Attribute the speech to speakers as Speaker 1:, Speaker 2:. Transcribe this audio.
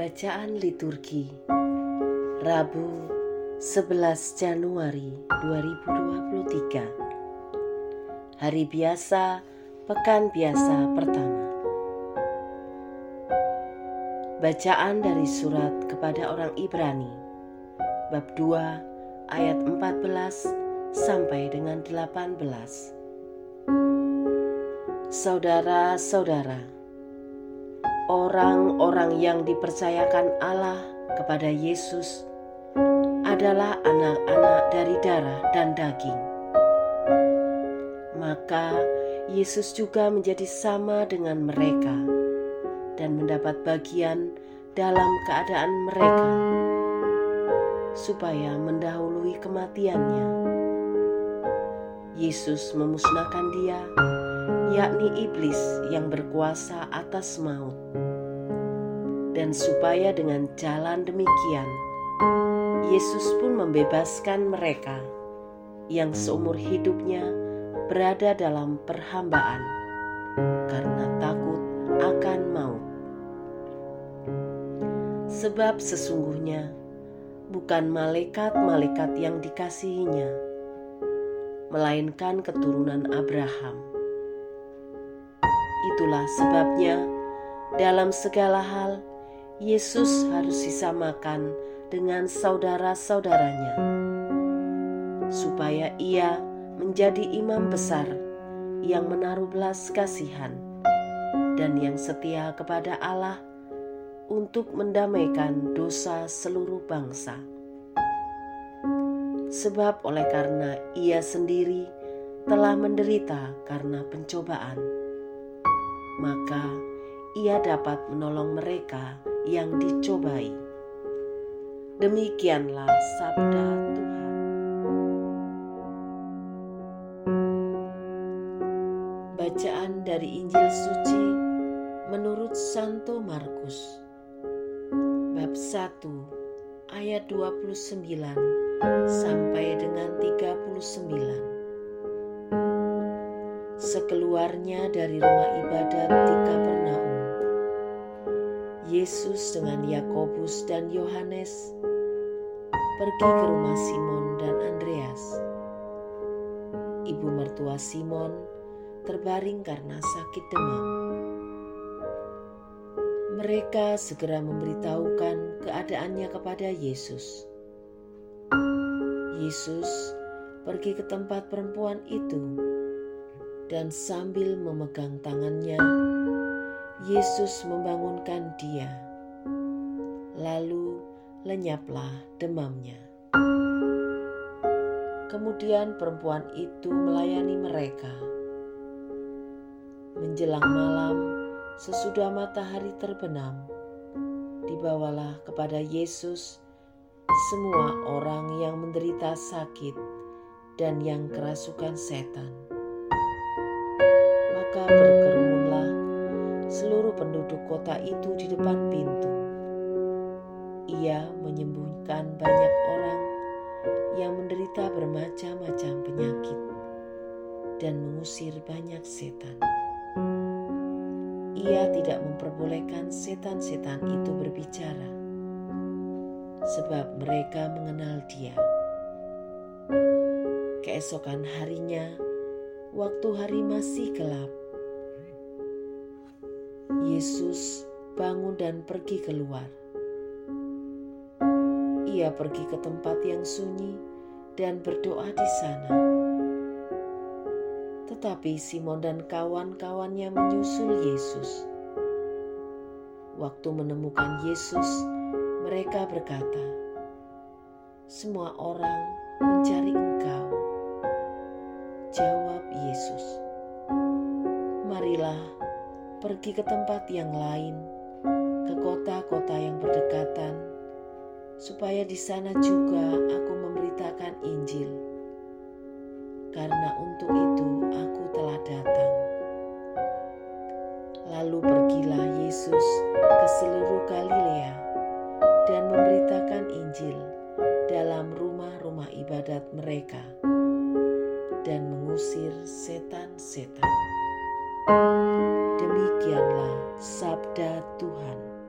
Speaker 1: Bacaan liturgi. Rabu 11 Januari 2023 Hari biasa Pekan biasa pertama. Bacaan dari surat kepada orang Ibrani. Bab 2 ayat 14 sampai dengan 18 Saudara-saudara, orang-orang yang dipercayakan Allah kepada Yesus adalah anak-anak dari darah dan daging. Maka Yesus juga menjadi sama dengan mereka dan mendapat bagian dalam keadaan mereka supaya mendahului kematiannya. Yesus memusnahkan dia yakni iblis yang berkuasa atas maut. Dan supaya dengan jalan demikian, Yesus pun membebaskan mereka yang seumur hidupnya berada dalam perhambaan karena takut akan maut. Sebab sesungguhnya bukan malaikat-malaikat yang dikasihinya, melainkan keturunan Abraham Itulah sebabnya, dalam segala hal, Yesus harus disamakan dengan saudara-saudaranya, supaya Ia menjadi imam besar yang menaruh belas kasihan dan yang setia kepada Allah untuk mendamaikan dosa seluruh bangsa. Sebab oleh karena Ia sendiri telah menderita karena pencobaan maka ia dapat menolong mereka yang dicobai. Demikianlah sabda Tuhan. Bacaan dari Injil suci menurut Santo Markus bab 1 ayat 29 sampai dengan 39. Sekeluarnya dari rumah ibadat di Kapernaum, Yesus dengan Yakobus dan Yohanes pergi ke rumah Simon dan Andreas. Ibu mertua Simon terbaring karena sakit demam. Mereka segera memberitahukan keadaannya kepada Yesus. Yesus pergi ke tempat perempuan itu dan sambil memegang tangannya, Yesus membangunkan dia. Lalu lenyaplah demamnya. Kemudian perempuan itu melayani mereka. Menjelang malam, sesudah matahari terbenam, dibawalah kepada Yesus semua orang yang menderita sakit dan yang kerasukan setan maka berkerumunlah seluruh penduduk kota itu di depan pintu. Ia menyembuhkan banyak orang yang menderita bermacam-macam penyakit dan mengusir banyak setan. Ia tidak memperbolehkan setan-setan itu berbicara, sebab mereka mengenal Dia. Keesokan harinya, waktu hari masih gelap, Yesus bangun dan pergi keluar. Ia pergi ke tempat yang sunyi dan berdoa di sana. Tetapi Simon dan kawan-kawannya menyusul Yesus. Waktu menemukan Yesus, mereka berkata, "Semua orang mencari Engkau." Jawab Yesus, "Marilah pergi ke tempat yang lain, ke kota-kota yang berdekatan, supaya di sana juga aku memberitakan Injil. Karena untuk itu aku telah datang. Lalu pergilah Yesus ke seluruh Galilea ibadat mereka dan mengusir setan-setan. Demikianlah sabda Tuhan.